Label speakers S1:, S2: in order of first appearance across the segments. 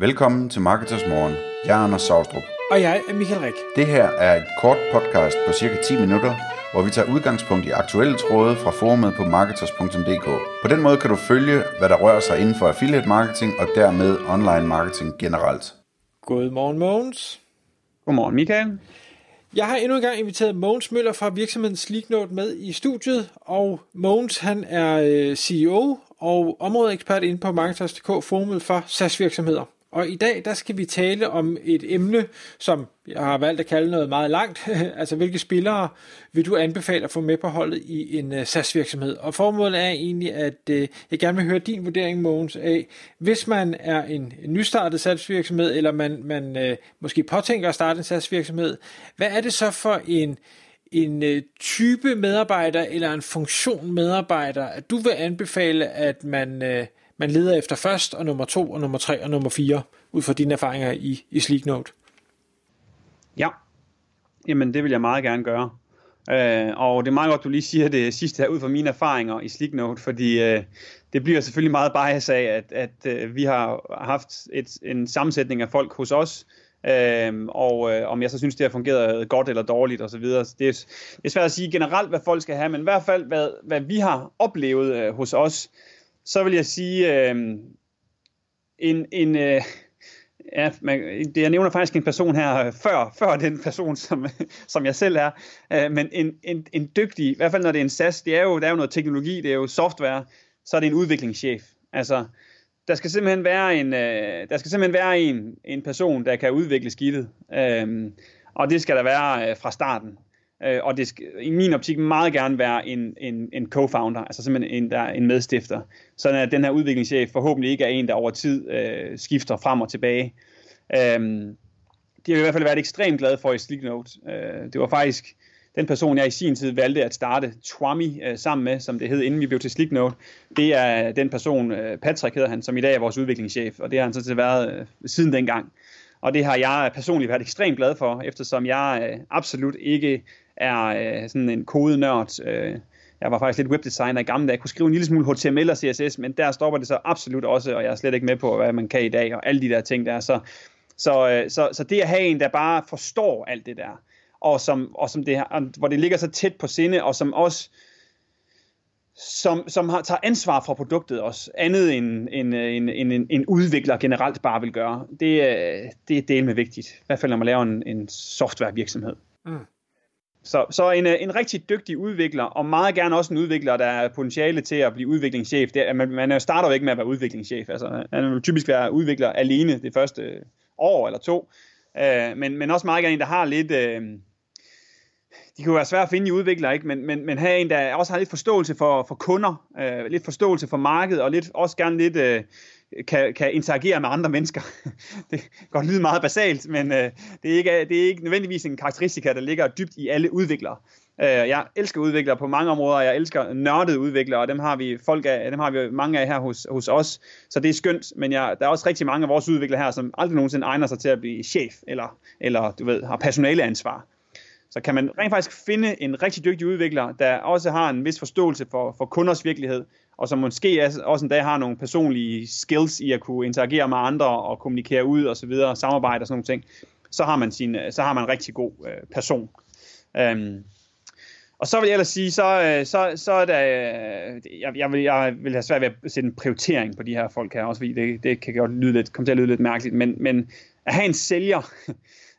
S1: Velkommen til Marketers Morgen. Jeg er Anders Saustrup.
S2: Og jeg er Michael Rik.
S1: Det her er et kort podcast på cirka 10 minutter, hvor vi tager udgangspunkt i aktuelle tråde fra forumet på marketers.dk. På den måde kan du følge, hvad der rører sig inden for affiliate marketing og dermed online marketing generelt.
S2: Godmorgen, Mogens.
S3: Godmorgen, Michael.
S2: Jeg har endnu en gang inviteret Mogens Møller fra virksomheden Sleeknote med i studiet, og Mogens han er øh, CEO og områdeekspert inde på Marketers.dk, forumet for SaaS-virksomheder. Og i dag, der skal vi tale om et emne, som jeg har valgt at kalde noget meget langt. altså, hvilke spillere vil du anbefale at få med på holdet i en øh, uh, SaaS-virksomhed? Og formålet er egentlig, at uh, jeg gerne vil høre din vurdering, Mogens, af, hvis man er en, en nystartet SaaS-virksomhed, eller man, man uh, måske påtænker at starte en SaaS-virksomhed, hvad er det så for en, en uh, type medarbejder, eller en funktion medarbejder, at du vil anbefale, at man... Uh, man leder efter først, og nummer to, og nummer tre, og nummer fire, ud fra dine erfaringer i, i Sleeknote?
S3: Ja, jamen det vil jeg meget gerne gøre. Øh, og det er meget godt, du lige siger det sidste her, ud fra mine erfaringer i Sleeknote, fordi øh, det bliver selvfølgelig meget bias af, at, at øh, vi har haft et, en sammensætning af folk hos os, Øhm, og øh, om jeg så synes, det har fungeret godt eller dårligt osv. Det, er, det er svært at sige generelt, hvad folk skal have, men i hvert fald, hvad, hvad vi har oplevet øh, hos os, så vil jeg sige, øh, en, en øh, ja, man, det, jeg nævner faktisk en person her øh, før, før den person, som, som jeg selv er, øh, men en, en, en dygtig, i hvert fald når det er en SAS, det er jo, der er jo noget teknologi, det er jo software, så er det en udviklingschef. Altså, der skal simpelthen være en, øh, der skal simpelthen være en, en person, der kan udvikle skidtet. Øh, og det skal der være øh, fra starten. Øh, og det skal i min optik meget gerne være en, en, en co-founder, altså simpelthen en, der er en medstifter. Så at den her udviklingschef forhåbentlig ikke er en, der over tid øh, skifter frem og tilbage. Øh, det har i hvert fald været ekstremt glad for i Sleeknote. Øh, det var faktisk den person, jeg i sin tid valgte at starte Twami øh, sammen med, som det hed, inden vi blev til Sleeknote. Det er den person, øh, Patrick hedder han, som i dag er vores udviklingschef, og det har han så været øh, siden dengang. Og det har jeg personligt været ekstremt glad for, eftersom jeg øh, absolut ikke er øh, sådan en kodenørd. Øh, jeg var faktisk lidt webdesigner i gamle dage. Jeg kunne skrive en lille smule HTML og CSS, men der stopper det så absolut også, og jeg er slet ikke med på, hvad man kan i dag, og alle de der ting der. Så, så, øh, så, så det at have en, der bare forstår alt det der, og, som, og som det, hvor det ligger så tæt på sinde, og som også som, som har, tager ansvar for produktet også, andet end en, en, en, en udvikler generelt bare vil gøre. Det, det er del med vigtigt, i hvert fald når man laver en, en softwarevirksomhed. Mm. Så, så en, en rigtig dygtig udvikler, og meget gerne også en udvikler, der er potentiale til at blive udviklingschef. Det, man, man starter jo ikke med at være udviklingschef. Altså, man vil typisk være udvikler alene det første år eller to. Øh, men, men også meget gerne en, der har lidt... Øh, de kan jo være svære at finde i udviklere, ikke? Men, men, men have en, der også har lidt forståelse for, for kunder, øh, lidt forståelse for markedet, og lidt, også gerne lidt øh, kan, kan interagere med andre mennesker. det kan godt lyde meget basalt, men øh, det, er ikke, det er ikke nødvendigvis en karakteristika, der ligger dybt i alle udviklere. Øh, jeg elsker udviklere på mange områder, jeg elsker nørdede udviklere, og dem har vi folk af, dem har vi mange af her hos, hos os, så det er skønt, men jeg, der er også rigtig mange af vores udviklere her, som aldrig nogensinde egner sig til at blive chef, eller, eller du ved, har personaleansvar. Så kan man rent faktisk finde en rigtig dygtig udvikler, der også har en vis forståelse for, for kunders virkelighed, og som måske også en dag har nogle personlige skills i at kunne interagere med andre og kommunikere ud og så videre, samarbejde og sådan nogle ting, så har man, sin, så har man en rigtig god øh, person. Øhm, og så vil jeg ellers sige, så, øh, så, så er der, øh, jeg, jeg, vil, jeg vil have svært ved at sætte en prioritering på de her folk her, også fordi det, det kan godt lyde lidt, komme til at lyde lidt mærkeligt, men, men at have en sælger,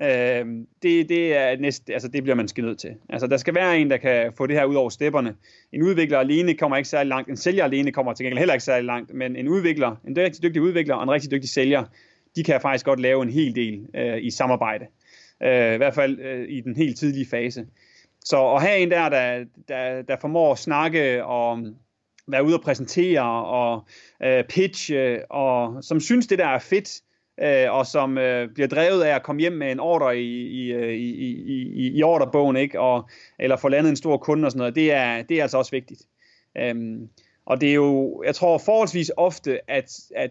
S3: Øh, det, det, er næste, altså det bliver man skal nødt til. Altså der skal være en, der kan få det her ud over stepperne. En udvikler alene kommer ikke særlig langt. En sælger alene kommer til gengæld heller ikke særlig langt. Men en udvikler, en rigtig dygtig udvikler og en rigtig dygtig sælger, de kan faktisk godt lave en hel del øh, i samarbejde. Øh, I hvert fald øh, i den helt tidlige fase. Så at have en der, der, der, der formår at snakke og mm, være ude og præsentere og øh, pitche, og som synes det der er fedt, øh, og som øh, bliver drevet af at komme hjem med en ordre øh, i, i, i, i, i, i ordrebogen, ikke? Og, eller få landet en stor kunde og sådan noget, det er, det er altså også vigtigt. Øhm, og det er jo, jeg tror forholdsvis ofte, at, at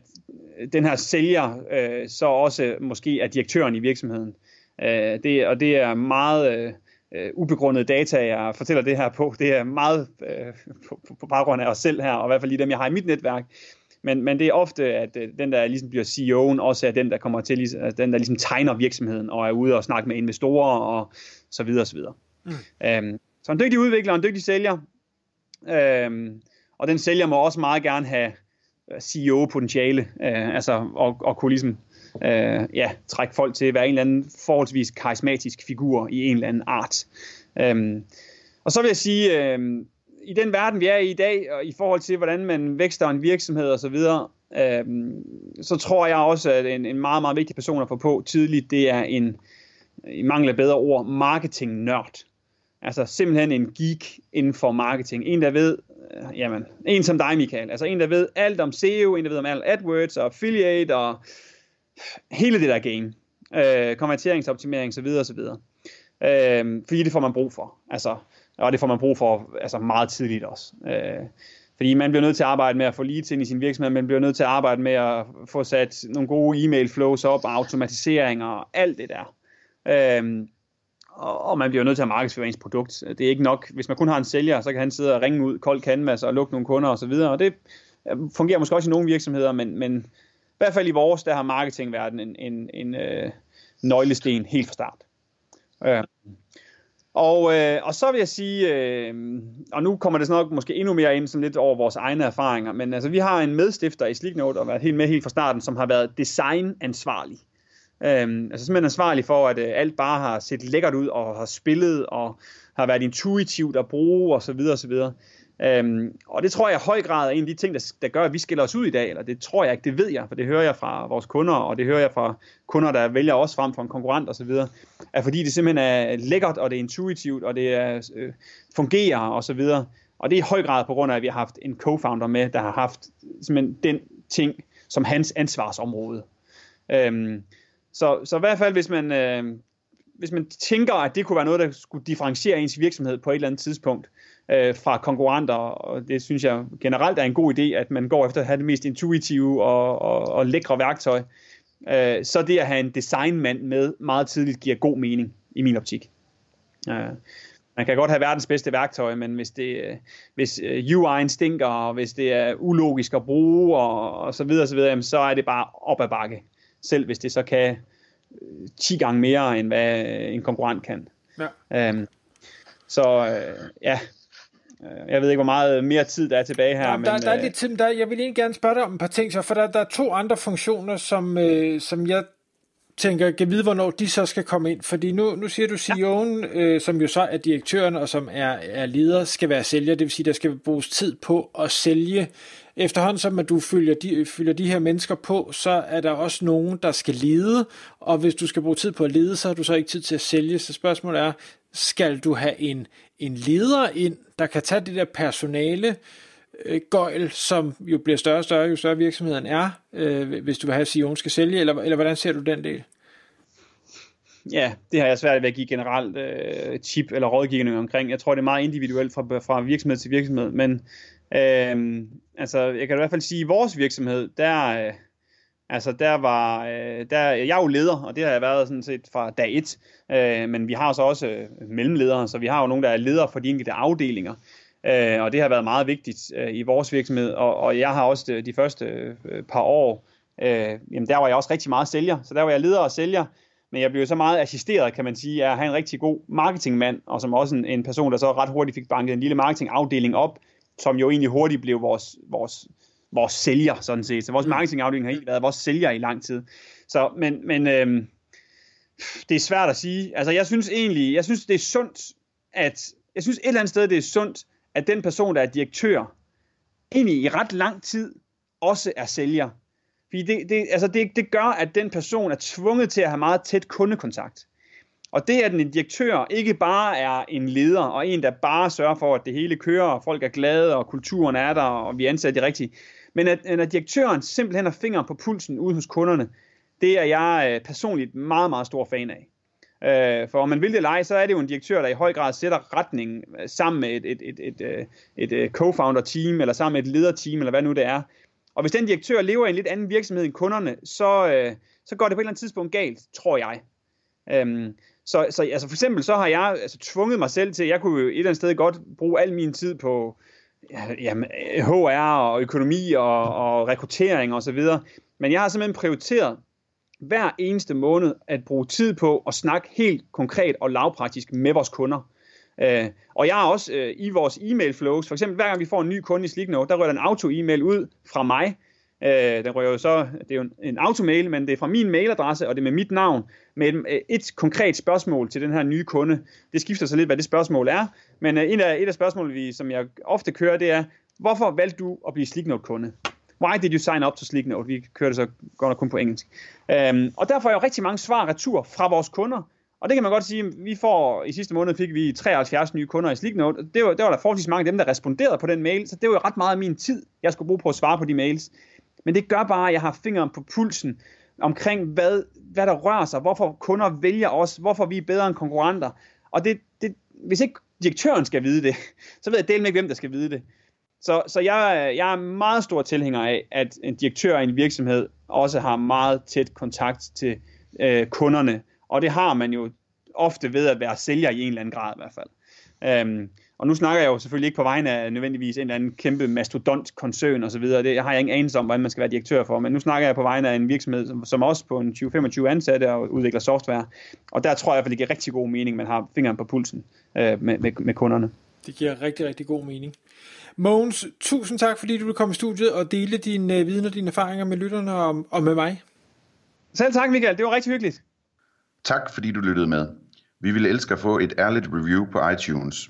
S3: den her sælger øh, så også måske er direktøren i virksomheden. Øh, det, og det er meget øh, øh ubegrundet data, jeg fortæller det her på. Det er meget øh, på, på baggrund af os selv her, og i hvert fald lige dem, jeg har i mit netværk. Men, men det er ofte, at øh, den, der ligesom bliver CEO'en, også er den, der kommer til, altså den, der ligesom tegner virksomheden, og er ude og snakke med investorer, og så videre, og så videre. Mm. Øhm, så en dygtig udvikler, en dygtig sælger, øhm, og den sælger må også meget gerne have øh, CEO-potentiale, øh, altså og, og kunne ligesom øh, ja, trække folk til at være en eller anden forholdsvis karismatisk figur i en eller anden art. Øhm, og så vil jeg sige, øh, i den verden, vi er i i dag, og i forhold til, hvordan man vækster en virksomhed og så videre, øh, så tror jeg også, at en, en meget, meget vigtig person at få på tidligt, det er en, i mangel af bedre ord, marketing-nørd. Altså simpelthen en geek inden for marketing. En, der ved, øh, jamen, en som dig, Michael. Altså en, der ved alt om SEO, en, der ved om alt AdWords og affiliate og hele det der game. Øh, konverteringsoptimering osv. osv. Øh, fordi det får man brug for. Altså, og det får man brug for altså meget tidligt også. Øh, fordi man bliver nødt til at arbejde med at få leads ind i sin virksomhed, man bliver nødt til at arbejde med at få sat nogle gode e-mail flows op, automatiseringer og alt det der. Øh, og man bliver nødt til at markedsføre ens produkt. Det er ikke nok, hvis man kun har en sælger, så kan han sidde og ringe ud kold canvas og lukke nogle kunder osv., og, og det øh, fungerer måske også i nogle virksomheder, men, men i hvert fald i vores, der har marketing en, en, en, en øh, nøglesten helt fra start. Øh. Og, øh, og så vil jeg sige, øh, og nu kommer det nok måske endnu mere ind sådan lidt over vores egne erfaringer, men altså vi har en medstifter i Sleeknote, og været helt med helt fra starten, som har været designansvarlig. Øhm, altså simpelthen ansvarlig for, at øh, alt bare har set lækkert ud, og har spillet, og har været intuitivt at bruge, og så Øhm, og det tror jeg i høj grad er en af de ting, der, der gør, at vi skiller os ud i dag, eller det tror jeg ikke, det ved jeg, for det hører jeg fra vores kunder, og det hører jeg fra kunder, der vælger os frem for en konkurrent og så videre, er fordi det simpelthen er lækkert, og det er intuitivt, og det er, øh, fungerer og så videre. Og det er i høj grad på grund af, at vi har haft en co-founder med, der har haft simpelthen den ting som hans ansvarsområde. Øhm, så, så i hvert fald, hvis man, øh, hvis man tænker, at det kunne være noget, der skulle differentiere ens virksomhed på et eller andet tidspunkt øh, fra konkurrenter, og det synes jeg generelt er en god idé, at man går efter at have det mest intuitive og, og, og lækre værktøj, øh, så det at have en designmand med meget tidligt giver god mening i min optik. Øh, man kan godt have verdens bedste værktøj, men hvis, det, øh, hvis øh, UI'en stinker, og hvis det er ulogisk at bruge, og, og så videre, så, videre, så er det bare op ad bakke selv hvis det så kan 10 øh, gange mere, end hvad en konkurrent kan. Ja. Øhm, så øh, ja, øh, jeg ved ikke, hvor meget mere tid der er tilbage her. Ja,
S2: men, der, der er lidt tid, der, jeg vil egentlig gerne spørge dig om et par ting, så, for der, der er to andre funktioner, som, øh, som jeg tænker, kan vide, hvornår de så skal komme ind. Fordi nu, nu siger du, CEO'en, ja. øh, som jo så er direktøren og som er, er leder, skal være sælger. Det vil sige, der skal bruges tid på at sælge efterhånden som at du følger de, følger de her mennesker på, så er der også nogen, der skal lede, og hvis du skal bruge tid på at lede, så har du så ikke tid til at sælge. Så spørgsmålet er, skal du have en, en leder ind, der kan tage det der personale, øh, gøjl, som jo bliver større og større, jo større virksomheden er, øh, hvis du vil have, at Sion skal sælge, eller, eller hvordan ser du den del?
S3: Ja, det har jeg svært ved at give generelt øh, tip eller rådgivning omkring. Jeg tror, det er meget individuelt fra, fra virksomhed til virksomhed, men Øhm, altså, jeg kan i hvert fald sige, at i vores virksomhed, der, øh, altså, der var, øh, der, jeg er jo leder, og det har jeg været sådan set fra dag et, øh, men vi har så også øh, mellemledere, så vi har jo nogen, der er ledere for de enkelte afdelinger, øh, og det har været meget vigtigt øh, i vores virksomhed, og, og jeg har også de, de første øh, par år, øh, jamen der var jeg også rigtig meget sælger, så der var jeg leder og sælger, men jeg blev så meget assisteret, kan man sige, af at have en rigtig god marketingmand, og som også en, en person, der så ret hurtigt fik banket en lille marketingafdeling op, som jo egentlig hurtigt blev vores, vores, vores sælger, sådan set. Så vores mm. marketingafdeling har egentlig været vores sælger i lang tid. Så, men, men øhm, det er svært at sige. Altså, jeg synes egentlig, jeg synes, det er sundt, at, jeg synes et eller andet sted, det er sundt, at den person, der er direktør, egentlig i ret lang tid også er sælger. Fordi det, det, altså det, det gør, at den person er tvunget til at have meget tæt kundekontakt. Og det, at en direktør ikke bare er en leder, og en, der bare sørger for, at det hele kører, og folk er glade, og kulturen er der, og vi ansætter de rigtige, men at, at direktøren simpelthen har fingeren på pulsen ude hos kunderne, det er jeg øh, personligt meget, meget stor fan af. Øh, for om man vil det eller ej, så er det jo en direktør, der i høj grad sætter retningen øh, sammen med et, et, et, et, øh, et, et co-founder-team, eller sammen med et lederteam, eller hvad nu det er. Og hvis den direktør lever i en lidt anden virksomhed end kunderne, så, så går det på et eller andet tidspunkt galt, tror jeg. Øhm, så, så altså for eksempel så har jeg altså, tvunget mig selv til, jeg kunne jo et eller andet sted godt bruge al min tid på jamen, HR og økonomi og, og rekruttering osv. Men jeg har simpelthen prioriteret hver eneste måned at bruge tid på at snakke helt konkret og lavpraktisk med vores kunder. Øh, og jeg er også øh, i vores e-mail flows, for eksempel hver gang vi får en ny kunde i Sligno, der rører en auto-e-mail ud fra mig. Øh, den rører jo så, det er jo en, en automail, men det er fra min mailadresse, og det er med mit navn, med et, øh, et konkret spørgsmål til den her nye kunde. Det skifter så lidt, hvad det spørgsmål er, men øh, et, af, et af spørgsmålene, vi, som jeg ofte kører, det er, hvorfor valgte du at blive Slicknote-kunde? Why did you sign up to Slicknote? Vi kører det så godt nok kun på engelsk. Øhm, og derfor er jo rigtig mange svar retur fra vores kunder, og det kan man godt sige, vi får, i sidste måned fik vi 73 nye kunder i Slicknote. Det var, det var der forholdsvis mange af dem, der responderede på den mail, så det var jo ret meget af min tid, jeg skulle bruge på at svare på de mails. Men det gør bare, at jeg har fingeren på pulsen omkring, hvad, hvad der rører sig, hvorfor kunder vælger os, hvorfor vi er bedre end konkurrenter. Og det, det, hvis ikke direktøren skal vide det, så ved jeg delt ikke, hvem der skal vide det. Så, så jeg, jeg er meget stor tilhænger af, at en direktør i en virksomhed også har meget tæt kontakt til øh, kunderne, og det har man jo ofte ved at være sælger i en eller anden grad i hvert fald. Øhm, og nu snakker jeg jo selvfølgelig ikke på vegne af nødvendigvis en eller anden kæmpe mastodont-koncern osv. Det har jeg ingen anelse om, hvordan man skal være direktør for. Men nu snakker jeg på vegne af en virksomhed, som, som også på en 20-25 ansatte og udvikler software. Og der tror jeg, at det giver rigtig god mening, at man har fingeren på pulsen øh, med, med, med kunderne.
S2: Det giver rigtig, rigtig god mening. Mogens, tusind tak, fordi du vil komme i studiet og dele din øh, viden og dine erfaringer med lytterne og, og med mig.
S3: Selv tak, Michael. Det var rigtig hyggeligt.
S1: Tak, fordi du lyttede med. Vi ville elske at få et ærligt review på iTunes.